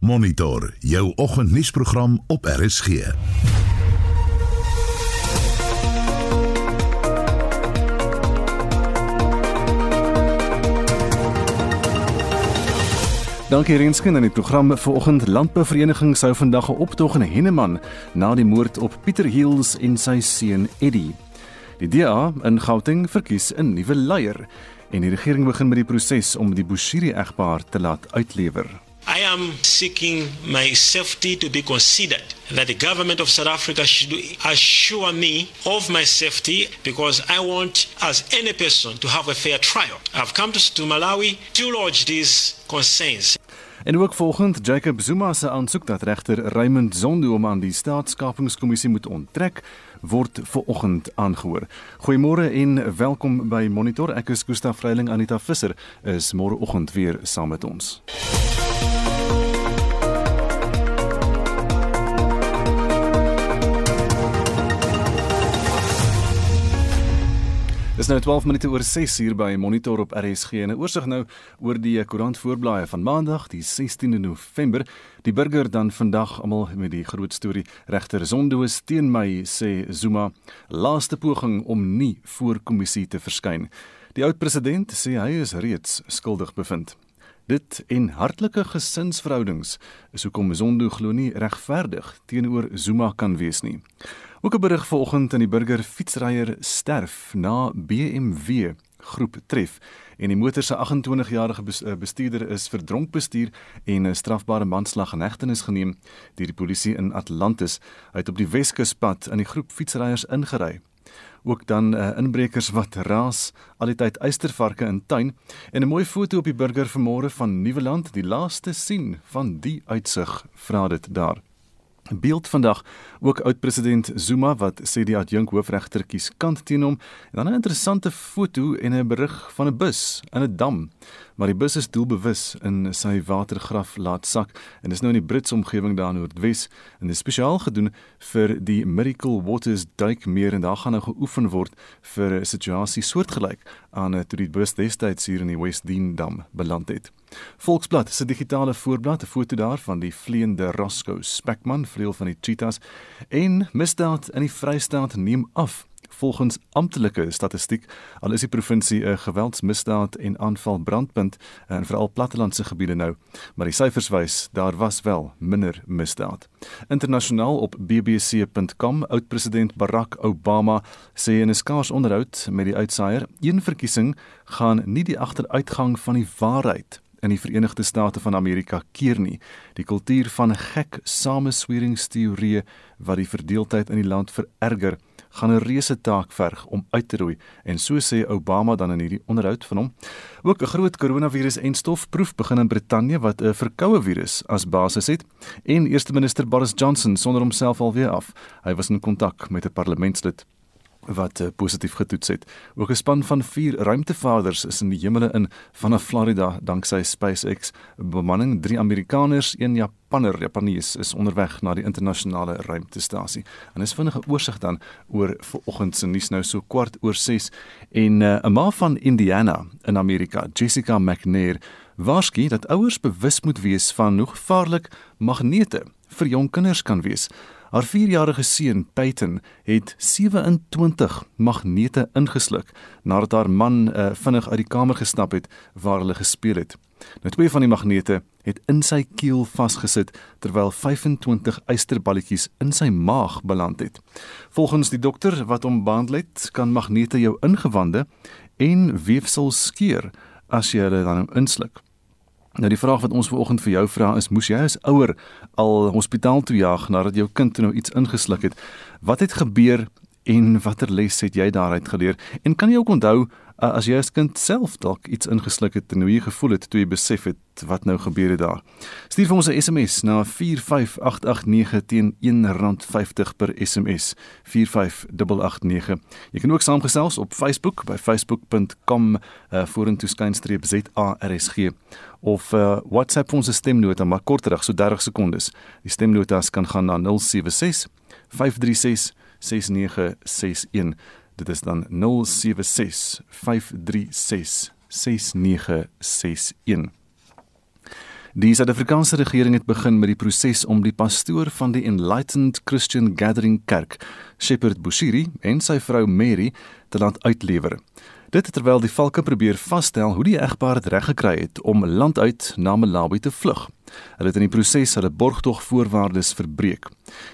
Monitor jou oggendnuusprogram op RSG. Dankie Rensken aan die program vanoggend Landbouvereniging sou vandag 'n optog in Henneman na die moord op Pieter Heels en sy seun Eddie. Die DA in Gauteng verkies 'n nuwe leier en die regering begin met die proses om die Bushiri egpaar te laat uitlewer. I am seeking my safety to be considered. That the government of South Africa should assure me of my safety because I want, as any person, to have a fair trial. I've come to, Malawi to lodge these concerns. En ook volgens Jacob Zuma se aansoek dat regter Raymond Zondo hom aan die staatskapingskommissie moet onttrek, word vooroggend aangehoor. Goeiemôre en welkom by Monitor. Ek is Gustaf Vreiling Anita Visser is môreoggend weer saam met ons. Dis nou 12 minute oor 6 uur by Monitor op RSG en 'n oorsig nou oor die koerant voorblaaie van Maandag, die 16de November. Die burger dan vandag almal met die groot storie regter Zondo teen my sê Zuma laaste poging om nie voor kommissie te verskyn. Die oud president sê hy is reeds skuldig bevind. Dit en hartlike gesinsverhoudings is hoekom Zondo glo nie regverdig teenoor Zuma kan wees nie. Ook 'n berig vanoggend in die burger fietsryer sterf na BMW groep tref en die motor se 28-jarige eh, bestuurder is vir dronk bestuur en 'n strafbare manslag in hegtenis geneem deur die polisie in Atlantis uit op die Weskuspad in die groep fietsryers ingery. Ook dan uh, inbrekers wat raas al die tyd eystervarke in tuin en 'n mooi foto op die burger vanmôre van Nieuweland die laaste sien van die uitsig vra dit daar beeld vandag ook oud-president Zuma wat sê die adjunk hoofregter kies kant teen hom. En dan 'n interessante foto en 'n berig van 'n bus in 'n dam maar die bus is doelbewus in sy watergraf laat sak en dis nou in die Britse omgewing daar in Noordwes en dit is spesiaal gedoen vir die Miracle Waters duikmeer en daar gaan nou geoefen word vir 'n situasie soortgelyk aan toe die bus destyds hier in die West Dean dam beland het. Volksblad se digitale voorblad 'n foto daar van die vleiende Roscoe Spekman vleuel van die cheetahs en misdaad in die Vrystaat neem af volgens amptelike statistiek al is die provinsie 'n geweldsmisdaad en aanval brandpunt in veral plattelandse gebiede nou maar die syfers wys daar was wel minder misdaad internasionaal op bbc.com oud-president Barack Obama sê in 'n skaars onderhoud met die uitsaaier een verkiesing gaan nie die agteruitgang van die waarheid in die Verenigde State van Amerika keer nie. Die kultuur van gek samesweringsteorieë wat die verdeeldheid in die land vererger, gaan 'n reuse taak verg om uit te roei en so sê Obama dan in hierdie onderhoud van hom. Ook 'n groot koronavirus en stofproef begin in Brittanje wat 'n verkoue virus as basis het en eerste minister Boris Johnson sonder homself alweer af. Hy was in kontak met 'n parlementslid wat uh, positief getoets het. Ook 'n span van 4 ruimtevaders is in die hemele in vanaf Florida danksy SpaceX. Bemanning 3 Amerikaners, 1 Japaner, Japanees is onderweg na die internasionale ruimtestasie. En is vinnige oorsig dan oor vanoggend se nuus nou so kwart oor 6 en 'n uh, ma van Indiana in Amerika, Jessica McNair, waarsku dat ouers bewus moet wees van hoe gevaarlik magnete vir jong kinders kan wees. Haar 4-jarige seun, Peyton, het 27 magnete ingesluk nadat haar man uh, vinnig uit die kamer gestap het waar hulle gespeel het. Nou twee van die magnete het in sy keel vasgesit terwyl 25 eysterballetjies in sy maag beland het. Volgens die dokter wat hom behandel het, kan magnete jou ingewande en weefsel skeur as jy hulle dan insluk. Nou die vraag wat ons vanoggend vir jou vra is, moes jy as ouer al hospitaal toe jaag nadat jou kind nou iets ingesluk het? Wat het gebeur en watter les het jy daaruit geleer? En kan jy ook onthou uh, as jy as kind self dalk iets ingesluk het en hoe jy gevoel het toe jy besef het wat nou gebeur het daar. Stuur vir ons 'n SMS na 45889 teen R1.50 per SMS. 45889. Jy kan ook saamgesels op Facebook by facebook.com uh, vorentoe skynstreep ZARSG of uh, WhatsApp ons stemnota maar korterig so 30 sekondes. Die stemnotas kan gaan na 076 536 6961 Dit is dan 076 536 6961. Die Suid-Afrikaanse regering het begin met die proses om die pastoor van die Enlightened Christian Gathering Kerk, Shepherd Bushiri, en sy vrou Mary te laat uitlewer. Dit terwyl die valke probeer vasstel hoe die egpaar dit reg gekry het om land uit na Malawi te vlug. Hulle het in die proses hulle borgtogvoorwaardes verbreek.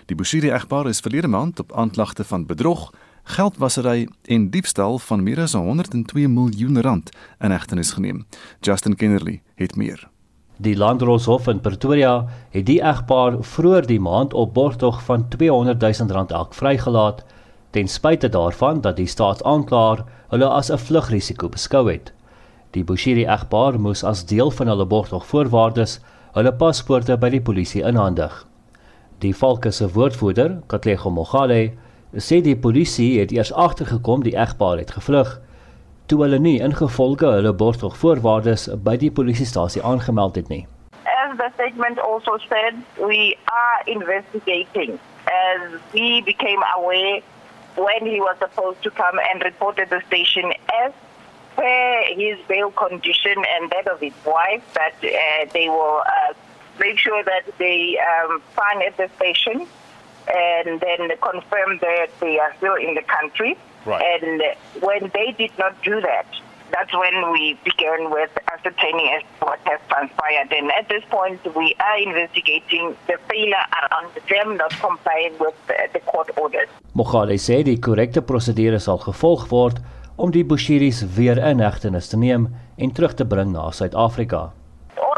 Die Bushiri egpaar is verlede maand op aanklagte van bedrog, geldwasery en diefstal van meer as 102 miljoen rand in hegtenis geneem. Justin Kennerly het meer. Die Landdroshof in Pretoria het die egpaar vroeër die maand op borgtog van 200 000 rand elk vrygelaat ten spyte daarvan dat die staatsaanklaer hulle as 'n vlugrisiko beskou het. Die Bushiri egpaar moes as deel van hulle borgtog voorwaardes hulle paspoorte by die polisie inhandig. Die Valke se woordvoerder, Katlego Mogale, sê die polisie het eers agtergekom die egpaar het gevlug toe hulle nie ingevolge hulle borgtog voorwaardes by die polisiestasie aangemeld het nie. As the statement also said, we are investigating as we became aware when he was supposed to come and report at the station as per his bail condition and that of his wife that uh, they will uh, make sure that they um, find at the station and then confirm that they are still in the country. Right. And when they did not do that, that's when we began with ascertaining as to what has transpired. And at this point, we are investigating the failure around them not complying with the, the court orders. Mogale sê die korrekte prosedure sal gevolg word om die Bushiris weer in hegtenis te neem en terug te bring na Suid-Afrika.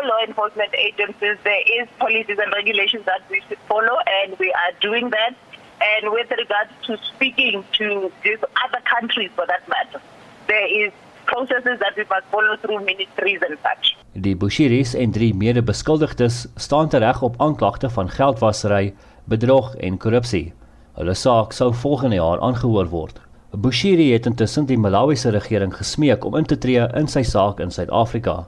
law enforcement agencies, there is policies and regulations that we should follow, and we are doing that. And with regards to speaking to these other countries, for that matter, there is processes that we must follow through ministries and such. Die Bushiris en drie mede-beskuldigdes staan tereg op aanklagte van geldwasery, bedrog en korrupsie. Hulle saak sou volgende jaar aangehoor word. Bushiri het intussen die Malawiese regering gesmeek om in te tree in sy saak in Suid-Afrika.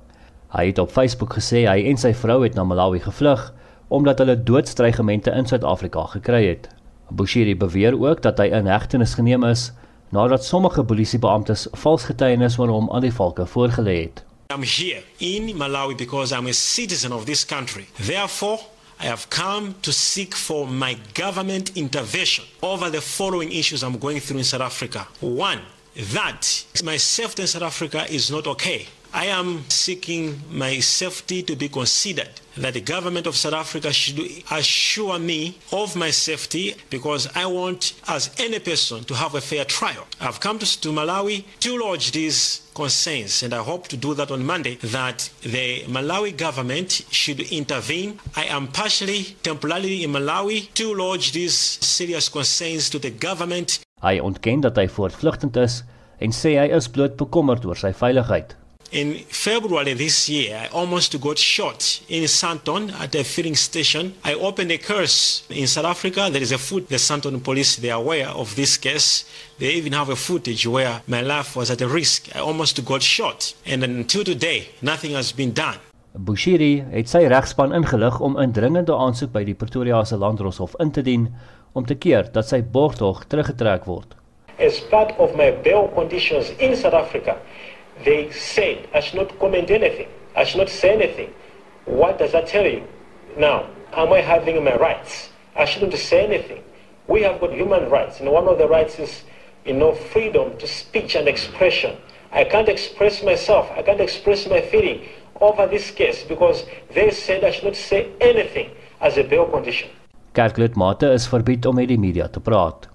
Hy het op Facebook gesê hy en sy vrou het na Malawi gevlug omdat hulle doodstrygemente in Suid-Afrika gekry het. Bushiri beweer ook dat hy in hegtenis geneem is nadat sommige polisiebeamptes vals getuienis oor hom aan die valke voorgelê het. I'm here in Malawi because I'm a citizen of this country. Therefore, I have come to seek for my government intervention over the following issues I'm going through in South Africa. One, that my safety in South Africa is not okay. I am seeking my safety to be considered. That the government of South Africa should assure me of my safety because I want, as any person, to have a fair trial. I've come to, to Malawi to lodge these concerns, and I hope to do that on Monday. That the Malawi government should intervene. I am partially, temporarily in Malawi to lodge these serious concerns to the government. Hy ontken dat hy voortvlugtend is en sê hy is bloot bekommerd oor sy veiligheid. In February this year, I almost got shot in Santon at a filling station. I opened a curse. In South Africa, there is a foot. The Santon police, they are aware of this case. They even have a footage where my life was at a risk. I almost got shot. And until today, nothing has been done. Bushiri het sy regspan ingelig om 'n dringende aansoek by die Pretoriaanse Landdroshof in te dien om te keer dat sy borgtog teruggetrek word. As part of my bail conditions in South Africa, they said I should not comment anything. I should not say anything. What does that tell you? Now, am I having my rights? I shouldn't say anything. We have got human rights, and one of the rights is, you know, freedom to speech and expression. I can't express myself. I can't express my feeling over this case because they said I should not say anything as a bail condition. Kerklidmate is verbied om met die media te praat.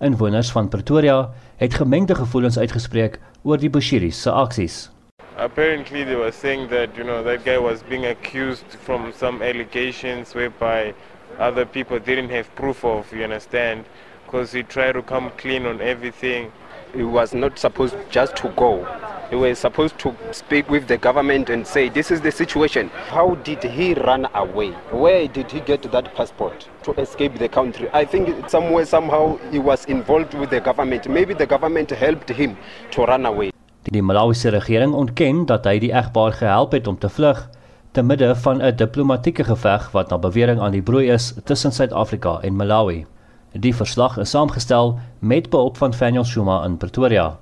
Inwoners van Pretoria het gemengde gevoelens uitgespreek oor die Bushiris se aksies. Apparently, they were saying that you know that guy was being accused from some allegations whereby other people didn't have proof of. You understand? Because he tried to come clean on everything. He was not supposed just to go. He was supposed to speak with the government and say, this is the situation. How did he run away? Where did he get that passport to escape the country? I think somewhere, somehow, he was involved with the government. Maybe the government helped him to run away. Die Malawiese regering ontken dat hy die egpaar gehelp het om te vlug te midde van 'n diplomatieke geveg wat na bewering aan die broei is tussen Suid-Afrika en Malawi. Die verslag is saamgestel met behulp van Faniel Shuma in Pretoria.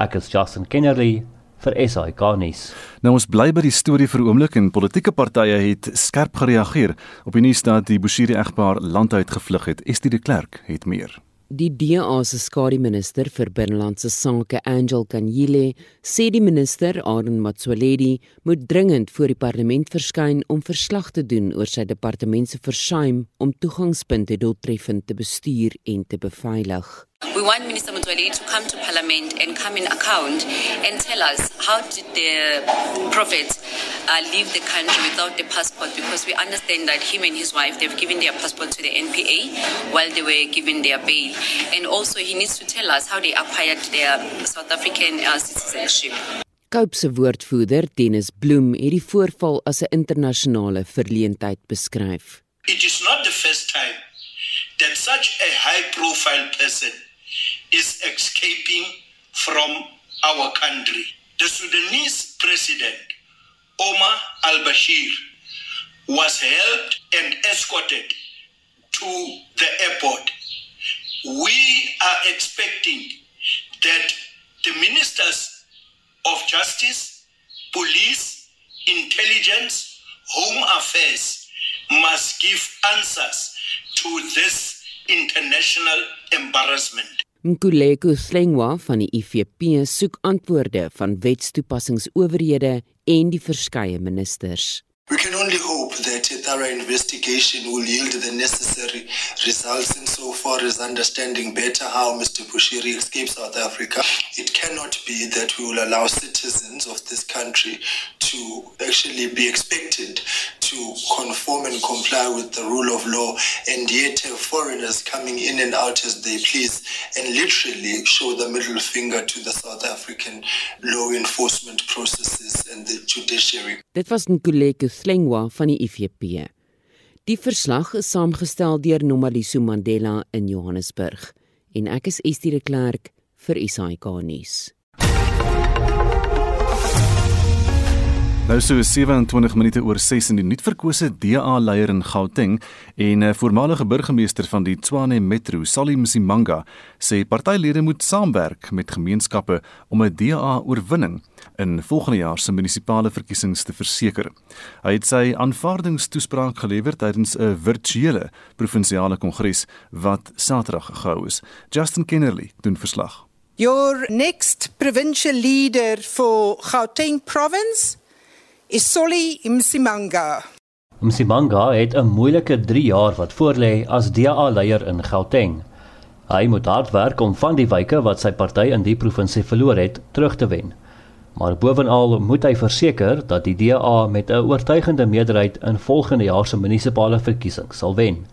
Ek is Justin Kennerly vir SAK nuus. Nou ons bly by die storie vir oomblik en politieke partye het skerp gereageer op die nuus dat die Bushiri egpaar landuit gevlug het. Estie de Klerk het meer. Die DA se skademinister vir binnelandse sake, Angel Kanyile, sê die minister, Aaron Matsoaledi, moet dringend voor die parlement verskyn om verslag te doen oor sy departement se versuim om toegangspunte doeltreffend te bestuur en te beveilig. We want Minister Mutwali to come to Parliament and come in account and tell us how did the prophet uh, leave the country without the passport because we understand that him and his wife they've given their passport to the NPA while they were given their bail and also he needs to tell us how they acquired their South African uh, citizenship. Cope se woordvoerder Dennis Bloem het die voorval as 'n internasionale verleentheid beskryf. It is not the first time that such a high profile person is escaping from our country. The Sudanese president, Omar al Bashir, was helped and escorted to the airport. We are expecting that the ministers of justice, police, intelligence, home affairs must give answers to this international embarrassment. Nkuleko Slengwa van die IFP soek antwoorde van wetstoepassingsowerhede en die verskeie ministers. We can only hope that a thorough investigation will yield the necessary results insofar as understanding better how Mr. Bushiri escaped South Africa. It cannot be that we will allow citizens of this country to actually be expected to conform and comply with the rule of law and yet have foreigners coming in and out as they please and literally show the middle finger to the South African law enforcement processes and the judiciary. Dit was Nkuleko Slengwa van die IFP. Die verslag is saamgestel deur Nomaliso Mandela in Johannesburg en ek is Estie de Klerk vir SAK nuus. Nou so 27 minute oor 6 in die nuutverkose DA-leier in Gauteng en 'n eh, voormalige burgemeester van die Tshwane Metro, Salim Simanga, sê partylede moet saamwerk met gemeenskappe om 'n DA-oorwinning in volgende jaar se munisipale verkiesings te verseker. Hy het sy aanvaardingstoespraak gelewer tydens 'n virtuele provinsiale kongres wat Saterdag gehou is. Justin Kennerly doen verslag. Your next provincial leader for Gauteng province is Solly Msimanga. Msimanga het 'n moeilike 3 jaar wat voorlê as DA-leier in Gauteng. Hy moet hard werk om van die wyke wat sy party in die provinsie verloor het, terug te wen. Maar bovenal moet hy verseker dat die DA met 'n oortuigende meerderheid in volgende jaar se munisipale verkiesings sal wen.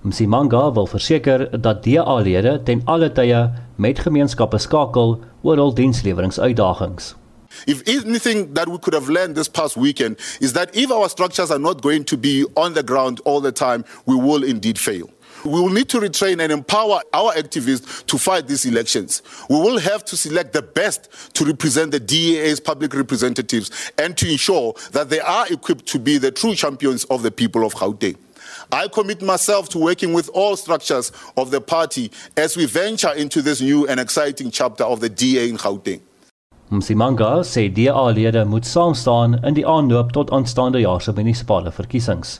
Msimanga wil verseker dat DA-lede ten alle tye met gemeenskappe skakel oor hul diensleweringsuitdagings. If anything that we could have learned this past weekend is that if our structures are not going to be on the ground all the time, we will indeed fail. We will need to retrain and empower our activists to fight these elections. We will have to select the best to represent the DEA's public representatives and to ensure that they are equipped to be the true champions of the people of Gauteng. I commit myself to working with all structures of the party as we venture into this new and exciting chapter of the DA in Gauteng. Msimanga sê DA-lede moet saam staan in die aanloop tot aanstaande jaar se munisipale verkiesings.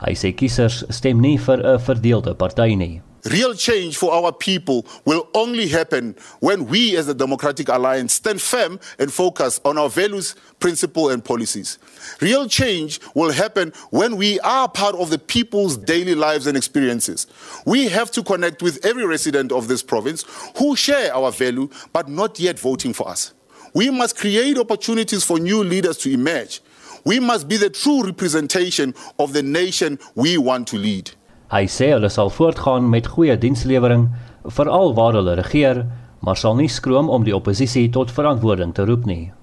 Hy sê kiesers stem nie vir 'n verdeelde party nie. Real change for our people will only happen when we as the Democratic Alliance stand firm and focus on our values, principles and policies. Real change will happen when we are part of the people's daily lives and experiences. We have to connect with every resident of this province who share our value but not yet voting for us. We must create opportunities for new leaders to emerge. We must be the true representation of the nation we want to lead. Hy sê hulle sal voortgaan met goeie dienslewering veral waar hulle regeer, maar sal nie skroom om die oppositie tot verantwoording te roep nie.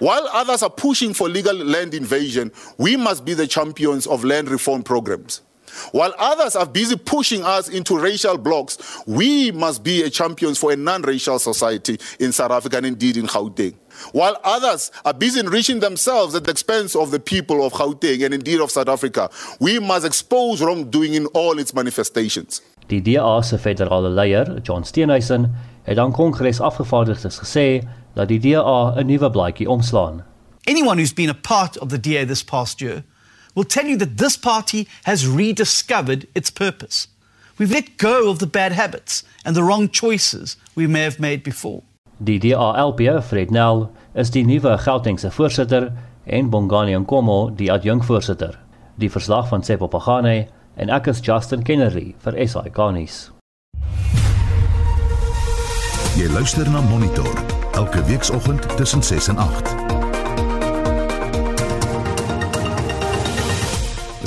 While others are pushing for legal land invasion, we must be the champions of land reform programs. While others are busy pushing us into racial blocks, we must be a champions for a non-racial society in South Africa and indeed in Gauteng. While others are busy enriching themselves at the expense of the people of Gauteng and indeed of South Africa, we must expose wrongdoing in all its manifestations. Die DA se federale leier, John Steenhuisen, het aan Kongres afgevaardigdes gesê dat die DA 'n nuwe blaadjie omslaan. Anyone who's been a part of the DA this past year will tell you that this party has rediscovered its purpose. We've let go of the bad habits and the wrong choices we may have made before. Die DALP, Fred Nel, is die nuwe Gautengse voorsitter en Bongani Nkomo die adjunkvoorsitter. Die verslag van Sepo Pagane en ek is Justin Kennerly vir SI Garnis. Jy luister na Monitor elke weekoggend tussen 6 en 8.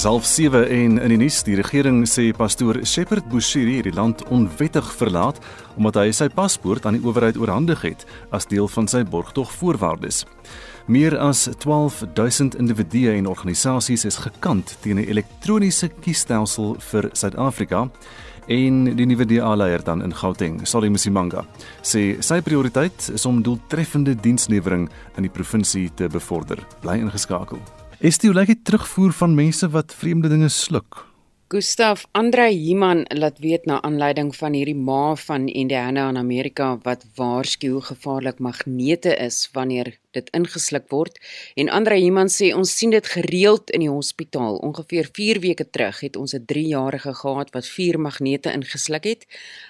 Half 7 en in die nuus, die regering sê pastoor Shepherd Bushiri het die land onwettig verlaat omdat hy sy paspoort aan die owerheid oorhandig het as deel van sy borgtogvoorwaardes. Meer as 12000 individue en organisasies is gekant teen 'n elektroniese kiesstelsel vir Suid-Afrika en die nuwe DA-leier dan in Gauteng, Solly Msimanga, sê sy prioriteit is om doeltreffende dienslewering in die provinsie te bevorder. Bly ingeskakel. Is dit hoe lyk die terugvoer van mense wat vreemde dinge sluk? Gustav Andre Himan laat weet na aanleiding van hierdie ma van Indiana in Amerika wat waarsku gevaarlik magnete is wanneer dit ingesluk word en Andre Himan sê ons sien dit gereeld in die hospitaal. Ongeveer 4 weke terug het ons 'n 3-jarige gehad wat 4 magnete ingesluk het.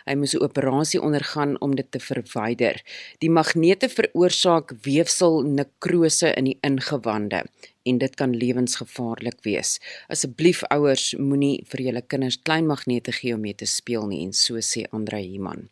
Hy moes 'n operasie ondergaan om dit te verwyder. Die magnete veroorsaak weefsel nekrose in die ingewande en dit kan lewensgevaarlik wees. Asseblief ouers moenie vir julle kinders klein magnete gee om mee te speel nie en so sê Andre Himan.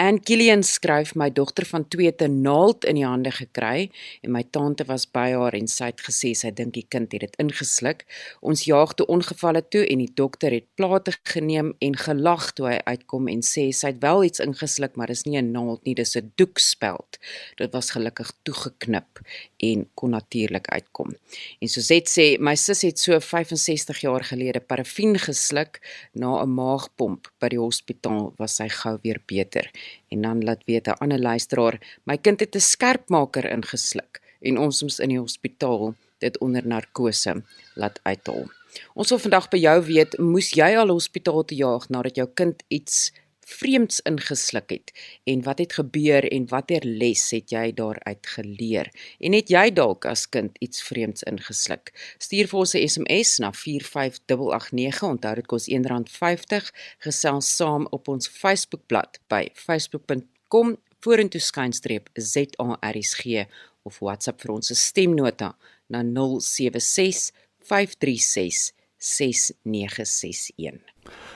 En Kilian skryf my dogter van 2 te naald in die hande gekry en my tante was by haar en sy het gesê sy dink die kind het dit ingesluk. Ons jaag toe ongevalle toe en die dokter het plate geneem en gelag toe hy uitkom en sê sy het wel iets ingesluk maar dis nie 'n naald nie, dis 'n doekspeld. Dit was gelukkig toegeknip en kon natuurlik uitkom. En Suzette sê my sussie het so 65 jaar gelede parafin gesluk na 'n maagpomp by die hospitaal was sy gou weer beter en dan laat weet 'n ander luisteraar, my kind het 'n skerpmaker ingesluk en ons moes in die hospitaal dit onder narkose laat uithaal. Ons wil vandag by jou weet, moes jy al hospitaal toe jaag nadat jou kind iets vreemds ingesluk het en wat het gebeur en watter les het jy daaruit geleer? En het jy dalk as kind iets vreemds ingesluk? Stuur vir ons 'n SMS na 45889 onthou dit kos R1.50 gesels saam op ons Facebookblad by facebook.com vorentoe skynstreep ZARSG of WhatsApp vir ons stemnota na 076 536 6961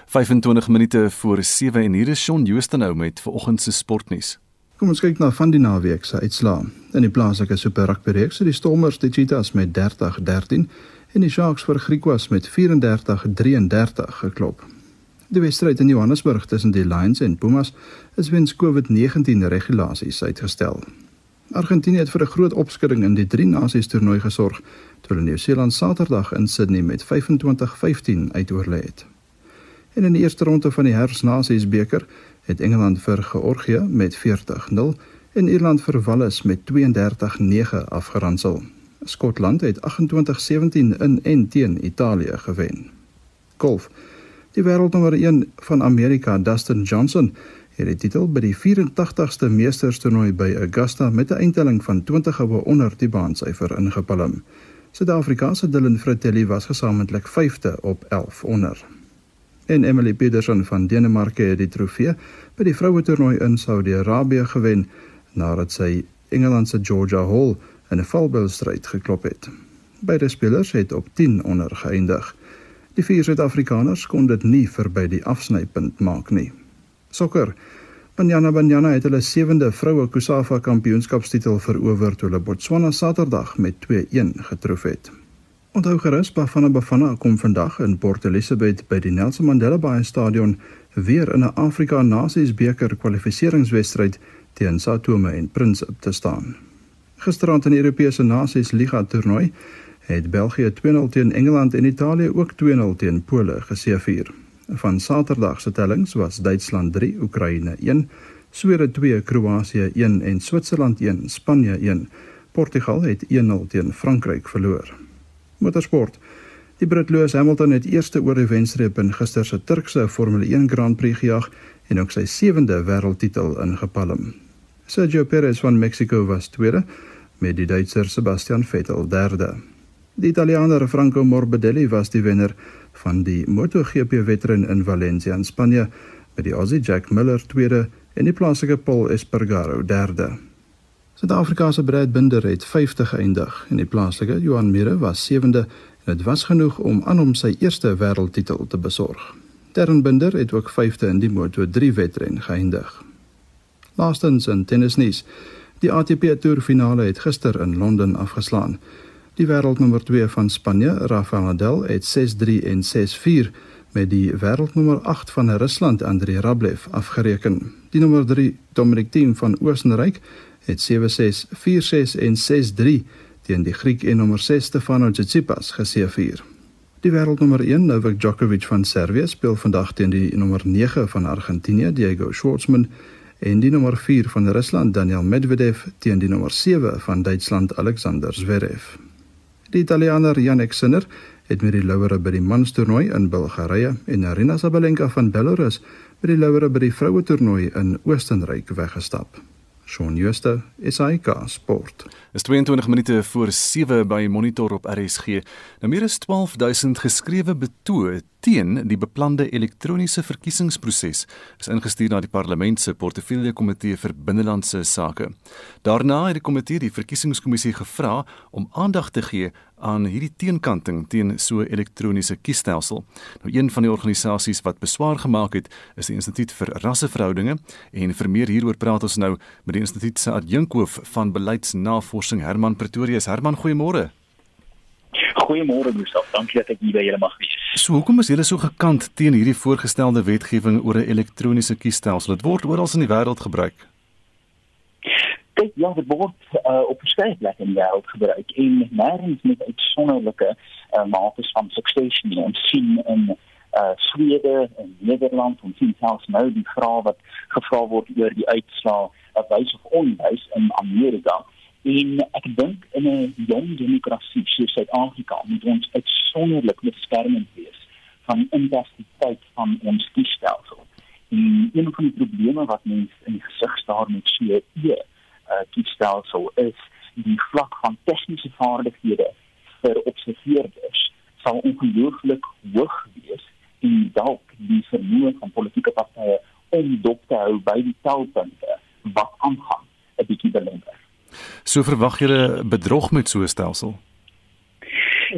25 minute voor 7 en hier is Shaun Joosten nou met vanoggend se sportnuus. Kom ons kyk na van die naweek se uitslae. In die plaaslike Super Rugby reeks het die Stormers die Cheetahs met 30-13 en die Sharks vir Griquas met 34-33 geklop. Die wedstryd in Johannesburg tussen die Lions en Pumas is weens COVID-19 regulasies uitgestel. Argentinië het vir 'n groot opskudding in die Drie Nasies toernooi gesorg toe hulle Nieu-Seeland Saterdag in Sydney met 25-15 uitoorlê het. En in die eerste ronde van die Herfsnasies beker het Engeland vir Georgië met 40-0 en Ierland vir Wales met 32-9 afgeronsel. Skotland het 28-17 in en teen Italië gewen. Golf. Die wêreldnommer 1 van Amerika, Dustin Johnson, het die titel by die 84ste Meesterstoernooi by Augusta met 'n eindtelling van 20 goue onder die baansyfer ingepalm. Suid-Afrikaanse Dylan Fratelli was gesamentlik 5de op 11 onder en Emily Peterson van Denemarke het die trofee by die vroue toernooi in Saudi-Arabië gewen nadat sy Engeland se Georgia Hall in 'n valbilstryd geklop het. Beide spelers het op 10 onder geëindig. Die vier Suid-Afrikaners kon dit nie verby die afsnypunt maak nie. Sokker. Banyana Banyana het hulle sewende vroue Kusafa kampioenskapstitel verower toe hulle Botswana Saterdag met 2-1 getroof het. Onthou gerus Bafana Bafana kom vandag in Port Elizabeth by die Nelson Mandela Bay Stadion weer in 'n Afrika Nasies beker kwalifikasiewedstryd teen Sao Tome en Principe te staan. Gisterand in die Europese Nasies Liga toernooi het België 2-0 teen Engeland en Italië ook 2-0 teen Pole geseëvier. Van Saterdag se tellings was Duitsland 3, Oekraïne 1, Swede 2, Kroasie 1 en Switserland 1, Spanje 1. Portugal het 1-0 teen Frankryk verloor. Motorsport. Die Brit Lewis Hamilton het eerste oor die wenstreep in gister se Turkse Formule 1 Grand Prix gejaag en ook sy sewende wêreldtitel ingepalm. Sergio Perez van Mexico was tweede met die Duitser Sebastian Vettel derde. Die Italianer Franco Morbidelli was die wenner van die MotoGP wedren in Valencia in Spanje met die Aussie Jack Miller tweede en die plaaslike Paul Espargaro derde. Suid-Afrika se Brad Binder het 50 geëindig en die plaaslike Johan Mire was sewende en dit was genoeg om aan hom sy eerste wêreldtitel te besorg. Darren Binder het ook vyfde in die Moto3 wedren geëindig. Laastens in tennisnuus. Die ATP Tour finale het gister in Londen afgeslaan. Die wêreldnommer 2 van Spanje, Rafael Nadal, het 6-3 en 6-4 met die wêreldnommer 8 van Rusland, Andrei Rublev, afgereken. Die nommer 3, Dominic Thiem van Oostenryk, het 7-6, 4-6 en 6-3 teen die Griek en nommer 6 Stefanos Tsitsipas geseëvier. Die wêreldnommer 1, Novak Djokovic van Servië, speel vandag teen die nommer 9 van Argentinië, Diego Schwartzman, en die nommer 4 van Rusland, Daniel Medvedev, teen die nommer 7 van Duitsland, Alexander Zverev. Die Italianer Jannik Sinner het met die louere by die manstoernooi in Bulgarië en Arina Sabalenka van Belarus met die louere by die vroue toernooi in Oostenryk weggestap. Shaun Schuster, SAK Sport. Is 22 minute voor 7 by Monitor op RSG. Nou meer as 12000 geskrewe betoë teen die beplande elektroniese verkiesingsproses is ingestuur na die parlement se portefeulje komitee vir binnelandse sake. Daarna het die komitee die verkiesingskommissie gevra om aandag te gee aan hierdie teenkanting teen so elektroniese kiesstelsel. Nou een van die organisasies wat beswaar gemaak het, is die Instituut vir Rasseverhoudinge en vir meer hieroor praat ons nou met die instituut se adjunkhoof van beleidsnavorsing Herman Pretorius. Herman, goeiemôre. Goeiemôre Gustav, dankie dat ek hier by julle mag wees. So, hoekom is julle so gekant teen hierdie voorgestelde wetgewing oor 'n elektroniese kiesstelsel? Dit word oral in die wêreld gebruik. Kyk, ja, dit word uh, op verskeie plekke in die wêreld gebruik en nêrens met uitsonderlike uh, mate van sukses nie. Ons sien in uh Swede en Nederland en sien selfs nou die vraag wat gevra word oor die uitslaa of wys of onwys in Amerika. En ek dink in 'n jong demokrasie soos Suid-Afrika moet ons uitsonderlik beskermend wees van die integriteit van ons kiesstelsel. En een van die probleme wat mense in die gesig staar met so 'n uh, kiesstelsel is die vlak van tegniese vaardighede vir observeerders sal ongelooflik hoog wees en dalk die vermoë van politieke partye om dop te hou by die telpunte wat aangaan 'n bietjie belemmer. So verwag julle bedrog met so 'n stelsel?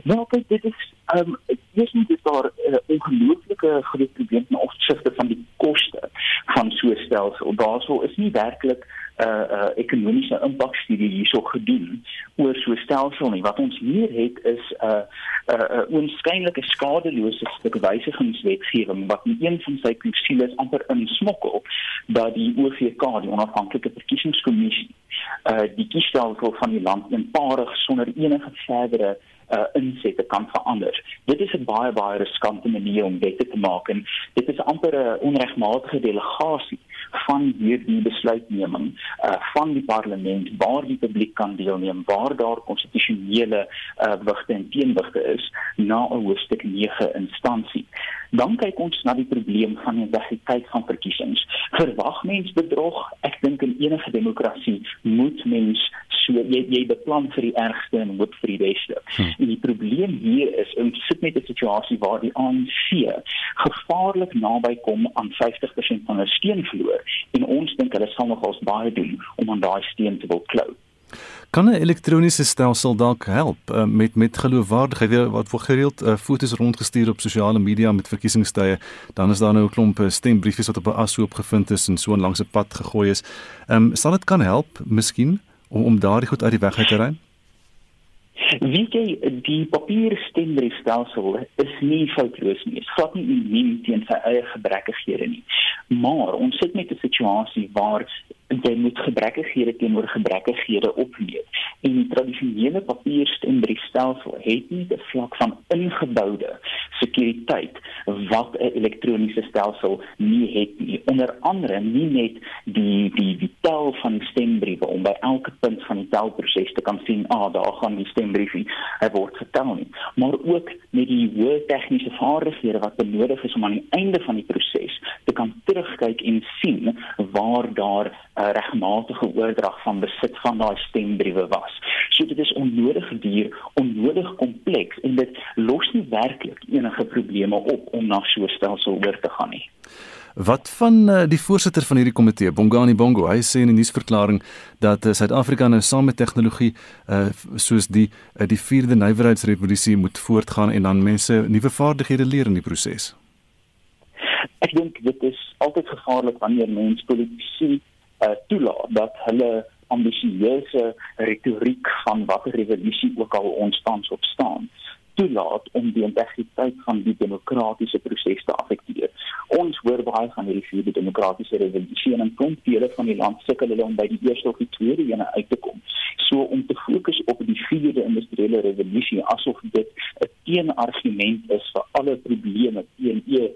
Nou, kyk, dit is ehm um, dis nie dis daar 'n uh, ongelooflike groot probleem in opsigte van die koste van so 'n stelsel. Daarso is nie werklik 'n uh, uh, ekonomiese impakstudie hierso gedoen oor so 'n stelsel nie. Wat ons meer het is 'n uh, 'n uh, onskynlike skadelose stuk wysigingswetgewing wat in een van sy klausules amper insmokkel dat die OVK, die onafhanklike verkiesingskommissie, uh, die kiesstelsel van die land eenparig sonder enige verdere uh insette kan verander. Dit is 'n baie baie riskante manier om wette te maak en dit is amper 'n onregmatige delegasie van hierdie besluitneming uh van die parlement waar die publiek kan deelneem, waar daar konstitusionele uh wigte en teenwigte is na 'n hoofstuk 9 instansie. Dan kyk ons na die probleem van die integriteit van verkiesings. Verwag mens bedrog? Ek dink in enige demokrasie moet mens so jy jy beplan vir die ergste en hoop vir die beste. Hmm. En die probleem hier is ons sit met 'n situasie waar die ANC gevaarlik naby kom aan 50% van hulle steun verloor en ons dink hulle sal nogals baie doen om aan daai steun te wil klou. Kan 'n elektroniese stelsel dalk help uh, met met geloofwaardigheid wat voor gereeld uh, foto's rondgestuur op sosiale media met verkiesingstye dan is daar nou 'n klomp eh, stembriefies wat op 'n as hoop gevind is en so langs 'n pad gegooi is. Ehm um, sal dit kan help miskien om om daardie goed uit die weg uit te ruim? Wie jy die papier stembriefstelsel is nie foutloos nie. Dit glad nie immuun teen sy eie gebrekkighede nie. Maar ons sit met 'n situasie waar jy moet gebrekkighede teenoor gebrekkighede opneem. En die tradisionele papier stembriefstelsel het nie die vlak van ingeboude sekuriteit wat 'n elektroniese stelsel nie het nie. Onder andere nie net die die die tel van stembriewe om by elke punt van die telproses te kan sien, ah, daar gaan die stembriefie hy word getel nie, maar ook met die hoë tegniese vaardighede wat benodig is om aan die einde van die proses te kan terugkyk en sien waar daar uh, regmatige oordrag van besit van daai stembriewe was. So dit is onnodig duur, onnodig kompleks en dit los nie werklik enige probleme op om na so 'n stelsel oor te gaan nie. Wat van uh, die voorsitter van hierdie komitee, Bongani Bongo, hy sê in 'n nuusverklaring dat uh, Suid-Afrika nou saam met tegnologie uh, soos die uh, die 4de nywerheidsrevolusie moet voortgaan en dan mense nuwe vaardighede leer in die proses. Ek dink dit is altyd gevaarlik wanneer mense politici uh, toelaat dat hulle ambisieuse retoriek van watter revolusie ook al ons tans op staan toelaat om die integriteit van die demokratiese proses te affekteer. Ons hoor baie van hierdie vierde demokratiese revolusie en klomp dele van die land sukkel hulle om by die eerste of die tweede ene uit te kom. So om te fokus op die vierde industriële revolusie asof dit 'n teenargument is vir alle probleme teen e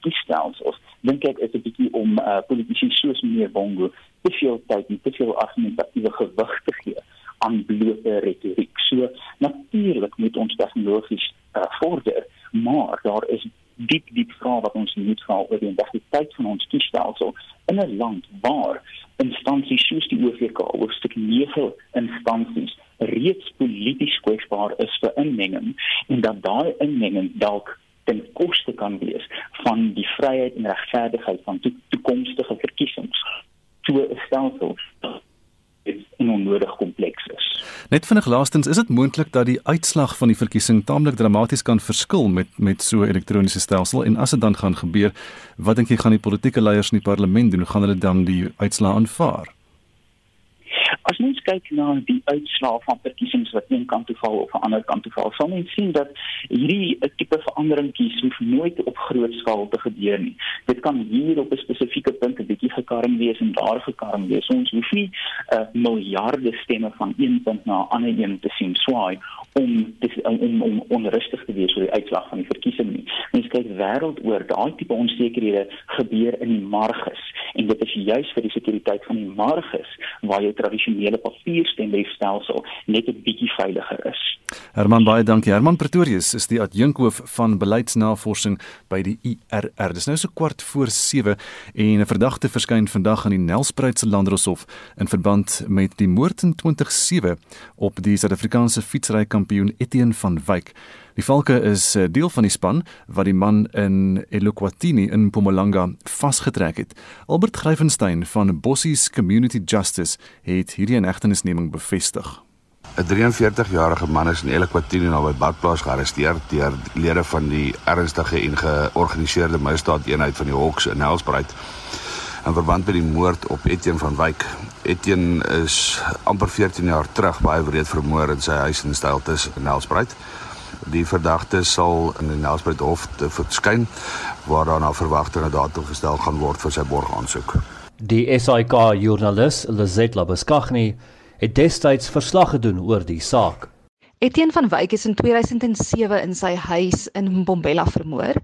kiesstelsels, dink ek is 'n bietjie om uh, politici soos meneer Bongo te veel tyd en te veel argumentatiewe gewig te gee aan blote retoriek. So natuurlik moet ons tegnologies uh, vorder, maar daar is diep diep vrae wat ons moet vra oor die integriteit van ons toestelsel in 'n land waar instansies soos die OVK of stuk 9 instansies reeds polities kwesbaar is vir inmenging en dat daai inmenging dalk ten koste kan wees van die vryheid en regverdigheid van to toekomstige verkiesings. So 'n stelsel en onnodig kompleks is. Net vinnig laastens, is dit moontlik dat die uitslag van die verkiesing taamlik dramaties kan verskil met met so 'n elektroniese stelsel en as dit dan gaan gebeur, wat dink jy gaan die politieke leiers in die parlement doen? Hoe gaan hulle dan die uitslae aanvaar? As mens kyk na die uitslae van verkiesings wat een kant toe val of 'n ander kant toe val, sal mens sien dat hierdie 'n tipe veranderingkies hoef nooit op groot skaal te gebeur nie. Dit kan hier op 'n spesifieke punt 'n bietjie gekarm wees en daar gekarm wees. Ons hoef nie 'n uh, miljarde stemme van een punt na 'n ander een te sien swaai om te, om om onrustig te wees oor die uitslag van die verkiesing nie. Mens kyk wêreldoor, daai tipe onsekerhede gebeur in die marges en dit is juis vir die sekuriteit van die marges waar jy tradisionele papierstembriefstelsel net 'n bietjie veiliger is. Herman baie dankie. Herman Pretorius is die adjunkhoof van beleidsnavorsing by die IRR. Dis nou so kwart voor 7 en 'n verdagte verskyn vandag aan die Nelspruitse Landdroshof in verband met die moord in 2007 op die Suid-Afrikaanse fietsry kampioen Etienne van Wyk. Die valke is eh, deel van die span wat die man in Eloquatini in Mpumalanga vasgetrek het. Albert Gryvenstein van Bossies Community Justice het hierdie inhegtenisneming bevestig. 'n 43-jarige man is in Eloquatini na by badplaas gearresteer deur lede van die ernstige en georganiseerde misdaadeenheid van die Hawks in Nelspruit in verband met die moord op Etienne van Wyk. Etienne is amper 14 jaar terug baie wreed vermoor in sy huis in Stiltes in Nelspruit. Die verdagte sal in die Nelspruit Hof verskyn waar daarna verwagtinge daartoe gestel gaan word vir sy borgaansoek. Die SAK joernalis Lizet Labeskagni het destyds verslag gedoen oor die saak. Etienne van Wyk is in 2007 in sy huis in Mbombela vermoor.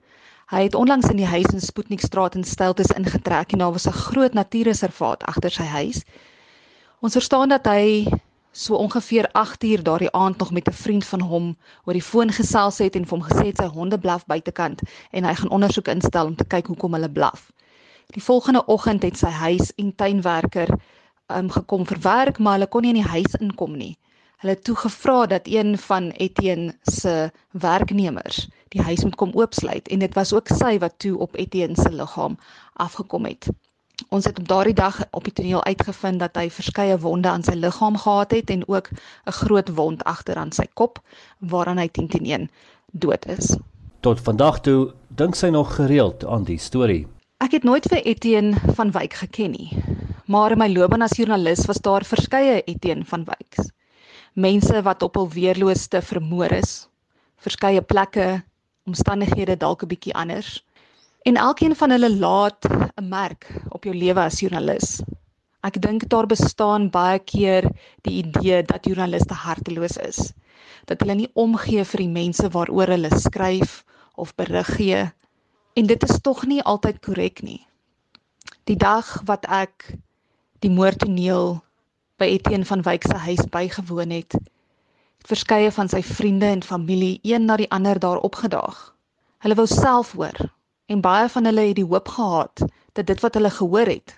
Hy het onlangs in die huis in Spoetnikstraat in Stiltes ingetrek en daar was 'n groot natuurreservaat agter sy huis. Ons verstaan dat hy so ongeveer 8 uur daardie aand nog met 'n vriend van hom oor die foon gesels het en vir hom gesê sy honde blaf buitekant en hy gaan ondersoek instel om te kyk hoekom hulle blaf. Die volgende oggend het sy huis en tuinwerker um, gekom vir werk, maar hulle kon nie in die huis inkom nie. Hulle het toe gevra dat een van Etienne se werknemers die huis moet kom oopsluit en dit was ook sy wat toe op Etienne se liggaam afgekom het. Ons het op daardie dag op die toneel uitgevind dat hy verskeie wonde aan sy liggaam gehad het en ook 'n groot wond agter aan sy kop waaraan hy 10-10-1 dood is. Tot vandag toe dink sy nog gereeld aan die storie. Ek het nooit vir Etienne van Wyk geken nie. Maar in my loopbaan as joernalis was daar verskeie Etienne van Wyks. Mense wat op hul weerlooste vermoor is, verskeie plekke, omstandighede dalk 'n bietjie anders. En elkeen van hulle laat 'n merk op jou lewe as joernalis. Ek dink daar bestaan baie keer die idee dat joernaliste harteloos is. Dat hulle nie omgee vir die mense waaroor hulle skryf of berig gee En dit is tog nie altyd korrek nie. Die dag wat ek die moordtoneel by Etienne van Wyk se huis bygewoon het, het verskeie van sy vriende en familie een na die ander daar opgedaag. Hulle wou self hoor en baie van hulle het die hoop gehad dat dit wat hulle gehoor het,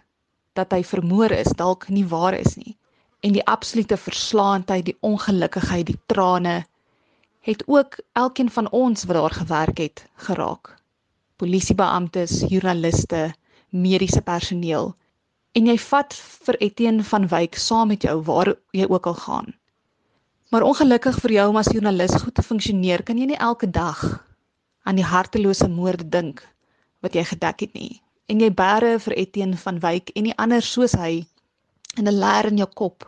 dat hy vermoor is, dalk nie waar is nie. En die absolute verslaandheid, die ongelukkigheid, die trane het ook elkeen van ons wat daar gewerk het geraak. Polisiebeamptes, joernaliste, mediese personeel. En jy vat vir Etienne van Wyk saam met jou waar jy ook al gaan. Maar ongelukkig vir jou om as joernalis goed te funksioneer, kan jy nie elke dag aan die hartelose moorde dink wat jy gedek het nie. En jy bære vir Etienne van Wyk en die ander soos hy in 'n leer in jou kop.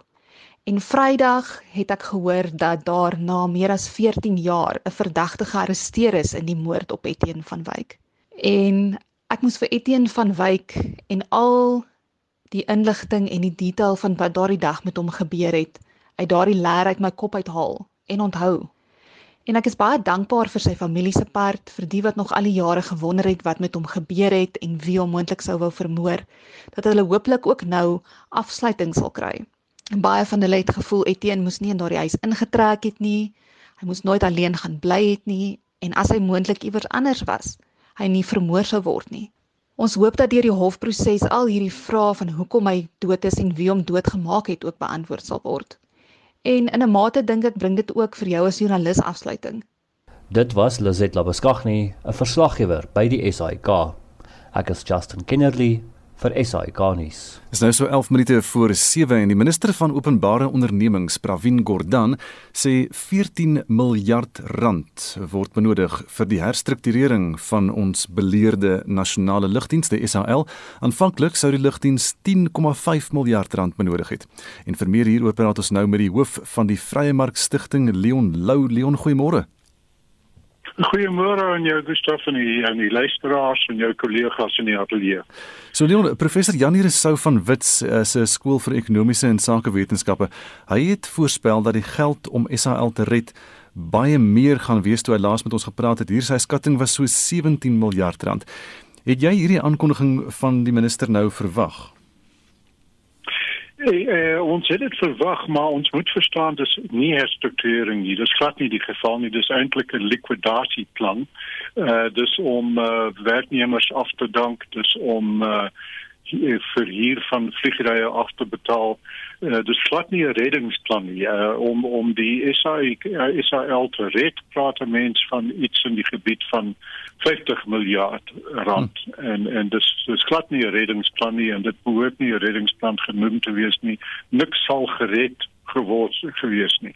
En Vrydag het ek gehoor dat daar na meer as 14 jaar 'n verdagte gearresteer is in die moord op Etienne van Wyk. En ek moes vir Etienne van Wyk en al die inligting en die detail van wat daardie dag met hom gebeur het uit daardie leer uit my kop uithaal en onthou. En ek is baie dankbaar vir sy familie se part, vir die wat nog al die jare gewonder het wat met hom gebeur het en wie hom moontlik sou wou vermoor, dat hulle hooplik ook nou afsluiting sal kry. En baie van hulle het gevoel Etienne moes nie in daardie huis ingetrek het nie. Hy moes nooit alleen gaan bly het nie en as hy moontlik iewers anders was, hy nie vermoor sou word nie. Ons hoop dat deur die hofproses al hierdie vrae van hoekom hy dood is en wie hom doodgemaak het ook beantwoord sal word. En in 'n mate dink ek bring dit ook vir jou as joernalis afsluiting. Dit was Lizet Labeskagni, 'n verslaggewer by die SAK. Ek is Justin Kennerly vir SAK nuus. Dit is nou so 11 minute voor 7 en die minister van openbare ondernemings, Pravin Gordhan, sê 14 miljard rand word benodig vir die herstrukturering van ons beleerde nasionale lugdiens, die SAL. Aanvanklik sou die lugdiens 10,5 miljard rand benodig het. En vir meer hieroor praat ons nou met die hoof van die Vrye Mark Stichting, Leon Lou. Leon, goeiemôre. Goeiemôre aan jou Gustaf en die aan die luisteraars en jou kollegas in die ateljee. So Leon, professor Janie Resou van Wits eh, se skool vir ekonomiese en sakewetenskappe, hy het voorspel dat die geld om SAL te red baie meer gaan wees toe hy laas met ons gepraat het. Hier sy skatting was so 17 miljard rand. Het jy hierdie aankondiging van die minister nou verwag? Uh, ons het dit verwag, maar ons moet verstaan dis nie herstrukturering nie. Dis glad nie die geval nie. Dis eintlik 'n likwidasieplan. Uh dis om uh, werknemers af te dank, dis om uh vir hier van vliegrye af te betaal. Uh, dis glad nie 'n reddingsplan nie. Uh, om om die SAI SAL te red, praat 'n mens van iets in die gebied van 50 miljard rand hm. en en dis dis glad nie 'n reddingsplan nie en dit behoort nie 'n reddingsplan genoem te wees nie. Niks sal gered geword gewees nie.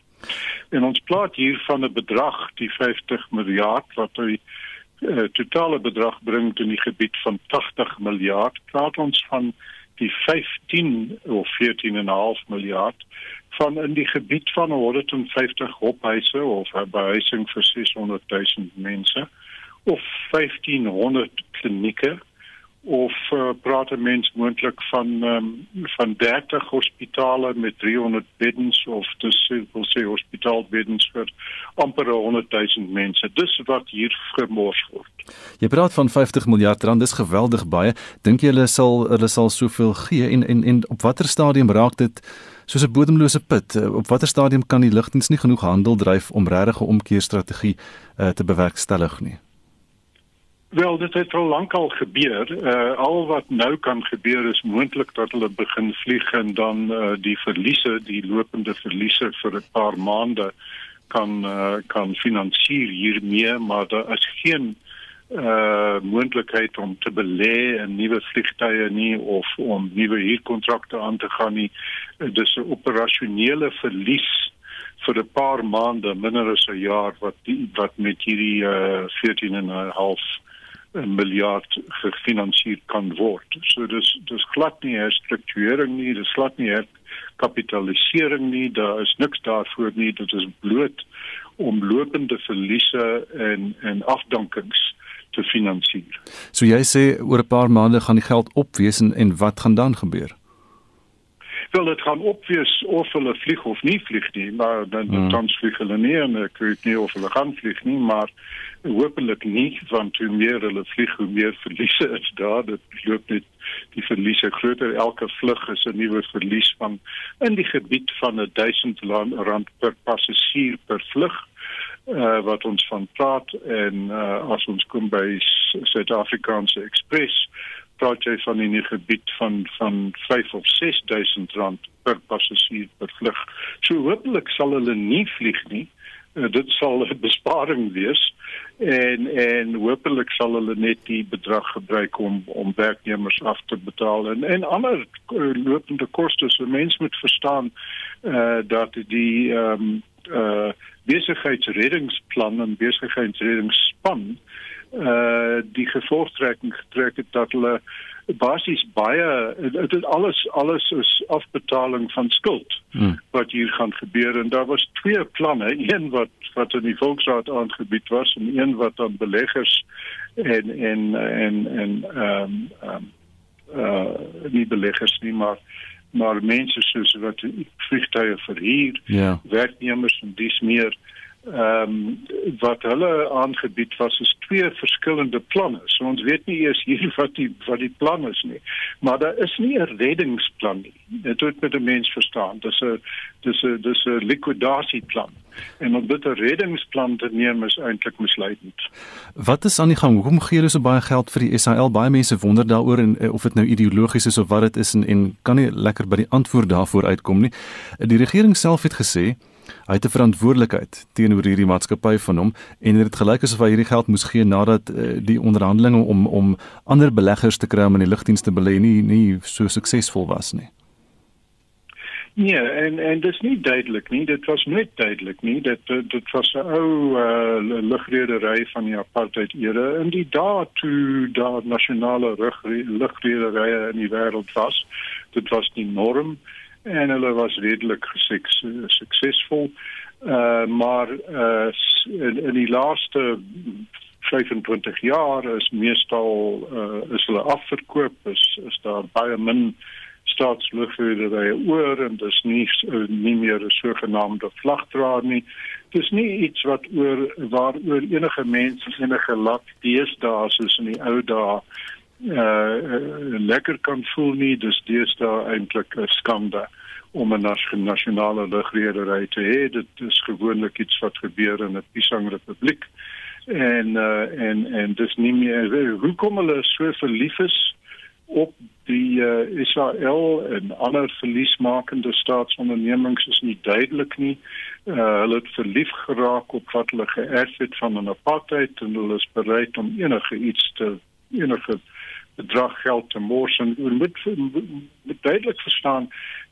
En ons praat hier van 'n bedrag die 50 miljard wat hy uh, totale bedrag bring in die gebied van 80 miljard. Praat ons van die 15 of 14 en 'n half miljard van in die gebied van 150 hophuise of behuising vir 600 000 mense of 1500 klinieke of uh, praat 'n mens moontlik van um, van 30 hospitale met 300 beddens of dis wil sê hospitaalbeddens vir amper 100 000 mense. Dis wat hier gemors word. Jy praat van 50 miljard rand, dis geweldig baie. Dink jy hulle sal hulle sal soveel gee en en en op watter stadium raak dit soos 'n bodemlose put? Op watter stadium kan die lugdiens nie genoeg handel dryf om regtig 'n omkeerstrategie uh, te bewerkstellig nie? Wel, dit het al lankal gebeur. Uh, al wat nou kan gebeur is moontlik dat hulle begin vlieg en dan uh, die verliese, die lopende verliese vir 'n paar maande kan uh, kan finansier hiermee, maar daar is geen uh moontlikheid om te belê in nuwe vliegtye nie of om nuwe huurkontrakte aan te gaan nie. Dis 'n operasionele verlies vir 'n paar maande, minder as 'n jaar wat die, wat met hierdie uh 14 en 'n half 'n miljard gefinansier kan word. So dis dis glad nie herstrukturering nie, dis glad nie kapitalisering nie, daar is niks daarvoor nie, dit is bloot om lopende verliese en en afdankings te finansier. So jy sê oor 'n paar maande gaan die geld opwees en, en wat gaan dan gebeur? Wel dit gaan opwees of hulle vlieg of nie vlieg nie, maar dan Hmm. tans vlieg hulle nie en ek weet nie of hulle gaan vlieg nie, maar hopelik nie want hoe meer hulle vlieg, hoe meer verliese is daar. Dit loop net die verliese groter. Elke vlug is 'n nuwe verlies van in die gebied van 'n 1000 rand per passasier per vlug uh, wat ons van praat en uh, as ons kom by Suid-Afrikaanse Express praat jy van in die gebied van van 5 of 6000 rand per passasier per vlug. So hopelik sal hulle nie vlieg nie. Uh, dit sal 'n besparing wees en en hopelik sal hulle net die bedrag gebruik om om werknemers af te betaal en en ander uh, lopende kostes. So mense moet verstaan eh uh, dat die ehm um, eh uh, besigheidsreddingsplan en besigheidsreddingsspan eh uh, die gevolgtrekking getrek het dat hulle basies baie dit is alles alles is afbetaling van skuld Hmm. wat hier gaan gebeur en daar was twee planne een wat wat in die volksraad aangebied was en een wat aan beleggers en en en en ehm um, ehm um, uh nie beleggers nie maar maar mense soos wat vliegtuie verhuur Ja. werknemers en dis meer ehm um, wat hulle aangebied was is twee verskillende planne. So ons weet nie eers hier wat die wat die plan is nie. Maar daar is nie 'n reddingsplan nie. Dit moet met 'n mens verstaan. Dis 'n dis 'n dis 'n likwidasieplan. En om dit 'n reddingsplan te neem is eintlik misleidend. Wat is aan die gang? Hoekom gee hulle so baie geld vir die SAL? Baie mense wonder daaroor en eh, of dit nou ideologies is of wat dit is en en kan nie lekker by die antwoord daarvoor uitkom nie. Die regering self het gesê hy het 'n verantwoordelikheid teenoor hierdie maatskappy van hom en dit het gelyk asof hy hierdie geld moes gee nadat uh, die onderhandelinge om om ander beleggers te kry om in die lugdienste belê nie nie so suksesvol was nie. Nee, en en dis nie duidelik nie. Dit was nooit duidelik nie. Dit dit, was 'n ou uh, lugredery van die apartheid era en die dae toe daar nasionale lugrederye in die wêreld was. Dit was die norm en hulle was redelik suks, suksesvol. Uh maar uh in, in die laaste 25 jaar is meestal uh is hulle afverkoop is is daar baie min staatslugvrederye oor en dis nie nie meer 'n sogenaamde vlagdraer nie. Dis nie iets wat oor waaroor enige mens enige land deesdae soos in die ou dae uh, uh lekker kan voel nie. Dis deesdae eintlik 'n skande om 'n nasionale lugredery te hê. Dit is gewoonlik iets wat gebeur in 'n Pisang Republiek. En uh en en dis nie meer hoekom hulle so verlief is op die uh, Israel en ander verliesmakende staatsondernemings is nie duidelik nie. Uh, hulle het verlief geraak op wat hulle geërf het van 'n apartheid en hulle is bereid om enige iets te enige bedrag geld te mors en jy moet, moet duidelik verstaan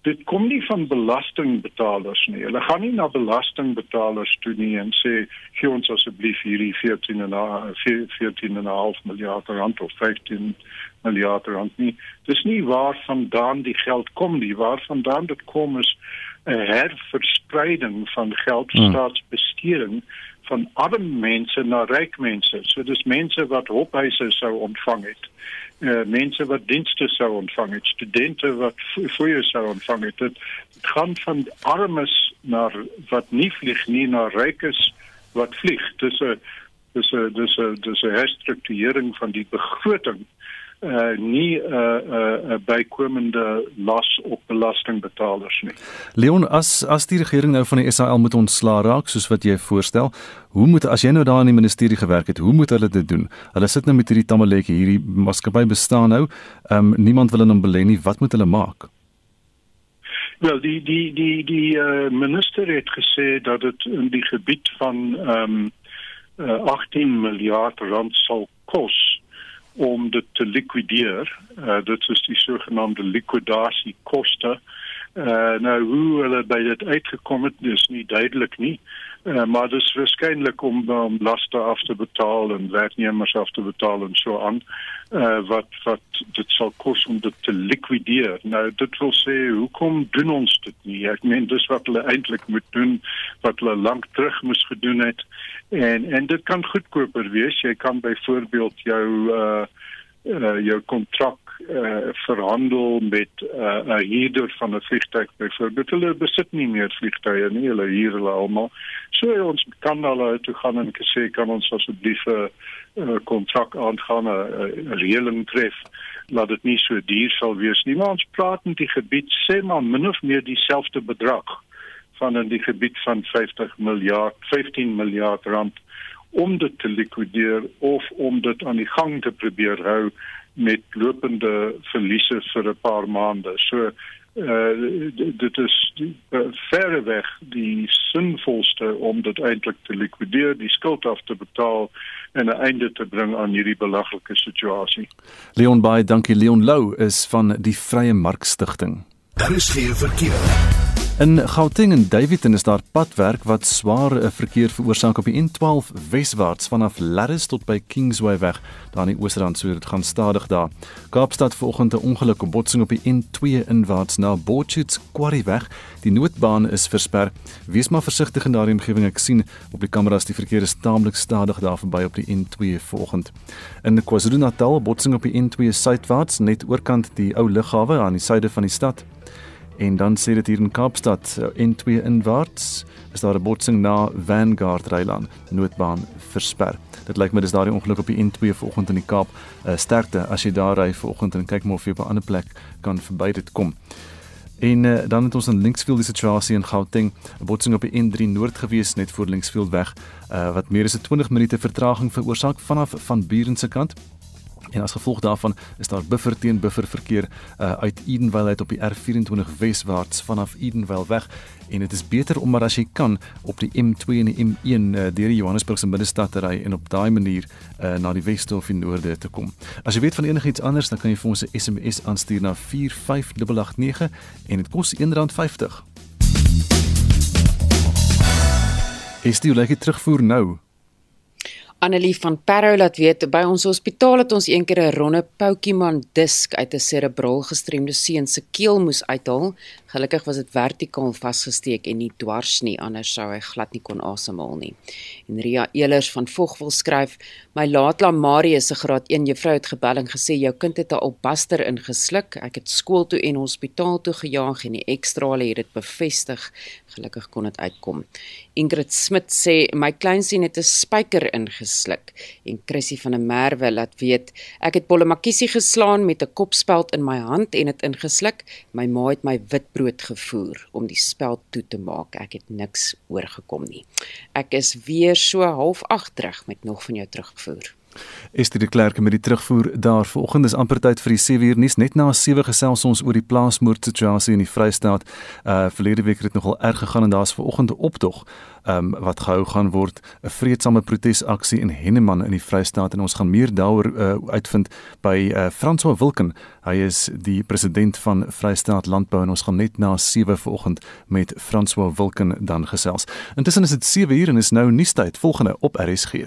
dit kom nie van belastingbetalers nie. Hulle gaan nie na belastingbetalers toe nie en sê gee ons asseblief hierdie 14 en 'n 14 en 'n half miljard rand of 15 miljard rand nie. Dis nie waar vandaan die geld kom nie. Waar vandaan dit kom is 'n herverspreiding van geld Hmm. staatsbesteding van arm mense na ryk mense. So dis mense wat hophuise sou ontvang het. Uh, mense wat dienste sou ontvang het, studente wat fooie sou ontvang het. Dit, gaan van armes na wat nie vlieg nie na rykes wat vlieg. Dis 'n dis 'n dis 'n dis 'n herstrukturering van die begroting uh nie 'n uh, 'n uh, uh, bykomende las op belastingbetalers nie. Leon, as as die regering nou van die SAL moet ontslaa raak soos wat jy voorstel, hoe moet as jy nou daar in die ministerie gewerk het, hoe moet hulle dit doen? Hulle sit nou met hierdie tamaletjie, hierdie maatskappy bestaan nou. Ehm um, niemand wil in hom belê nie. Wat moet hulle maak? Wel die die die die uh, minister het gesê dat dit in die gebied van ehm um, uh, 18 miljard rand sal kos om dit te likwideer. Uh, dit is die sogenaamde likwidasiekoste. Uh, nou hoe hulle by dit uitgekom het, is nie duidelik nie. Uh, maar dit is waarskynlik om om laste af te betaal en werknemers af te betaal en so aan. Uh, wat wat dit sal kos om dit te likwideer. Nou dit wil sê hoekom doen ons dit nie? Ek meen dis wat hulle eintlik moet doen wat hulle lank terug moes gedoen het. En en dit kan goedkoper wees. Jy kan byvoorbeeld jou uh uh jou kontrak uh, verhandel met uh, 'n huurder van 'n vliegtuig byvoorbeeld. Hulle besit nie meer vliegtuie nie, hulle huur hulle almal. So ons kan hulle toe gaan en sê kan ons asseblief 'n kontrak aangaan, 'n reëling tref laat dit nie so duur sal wees nie. Maar ons praat met die gebied sê maar min of meer dieselfde bedrag van in die gebied van 50 miljard, 15 miljard rand om dit te likwideer of om dit aan die gang te probeer hou met lopende verliese vir 'n paar maande. So uh dit is uh, verre weg die sinvolste om dit eintlik te likwideer, die skuld af te betaal en 'n einde te bring aan hierdie belaglike situasie. Leon Bey, dankie Leon Lou is van die Vrye Mark Stichting. Daar is geen verkeer. In Gauteng en Davidton is daar padwerk wat swaar eh, verkeer veroorsaak op die N12 weswaarts vanaf Larris tot by Kingsway weg daar in die Oosrand so dit gaan stadig daar. Kaapstad vanoggend 'n ongeluk op botsing op die N2 inwaarts na Botchet's Quarry weg. Die noodbaan is versper. Wees maar versigtig in daardie omgewing. Ek sien op die kameras die verkeer is taamlik stadig daar verby op die N2 vanoggend. In KwaZulu-Natal botsing op die N2 suidwaarts net oorkant die ou lughawe aan die suide van die stad. En dan sê dit hier in Kaapstad eh, N2 inwaarts is daar 'n botsing na Vanguard Reiland noodbaan versper. Dit lyk my dis daardie ongeluk op die N2 vanoggend in die Kaap. Uh, sterkte as jy daar ry vanoggend en kyk maar of jy op 'n ander plek kan verby dit kom. En uh, dan het ons in Linksfield die situasie in Gauteng, 'n botsing op die N3 noord gewees net voor Linksfield weg, uh, wat meer as 20 minute vertraging veroorsaak vanaf van Buren se kant. En as gevolg daarvan is daar buffer teen buffer verkeer uh, uit Edenvale uit op die R24 weswaarts vanaf Edenvale weg en dit is beter om maar as jy kan op die M2 en die M1 uh, deur die Johannesburg se middestad te ry en op daai manier uh, na die weste of die noorde te kom. As jy weet van enigiets anders dan kan jy vir ons 'n SMS aanstuur na 45889 en dit kos R1.50. Is dit lekker terugvoer nou? Annelie van Parow laat weet by ons hospitaal het ons eendag 'n ronde Pokémon disk uit 'n serebraal gestremde seun se keel moes uithaal. Gelukkig was dit vertikaal vasgesteek en nie dwars nie, anders sou hy glad nie kon asemhaal nie. En Ria Elers van Vog wil skryf: "My laatla Marius se graad 1 juffrou het gebel en gesê jou kind het 'n opbaster ingesluk. Ek het skool toe en hospitaal toe gejaag en die ekstrale het dit bevestig. Gelukkig kon dit uitkom." Ingrid Smit sê my kleinseun het 'n spyker ingesluk en Chrissy van der Merwe laat weet ek het Pollemakiesie geslaan met 'n kopspeld in my hand en dit ingesluk. My ma het my witbrood gevoer om die speld toe te maak. Ek het niks oorgekom nie. Ek is weer so half 8 terug met nog van jou terugvoer. Esther de Klerk met die terugvoer daar vanoggend is amper tyd vir die 7 uur nuus net na 7 gesels ons oor die plaasmoord situasie in die Vrystaat. Uh verlede week het dit nogal erg gegaan en daar's vanoggend 'n optog um wat gehou gaan word 'n vreedsame protesaksie in Henneman in die Vrystaat en ons gaan meer daaroor uh, uitvind by uh, François Wilken. Hy is die president van Vrystaat Landbou en ons gaan net na 7 vanoggend met François Wilken dan gesels. Intussen is dit 7 uur en is nou nuustyd volgende op RSG.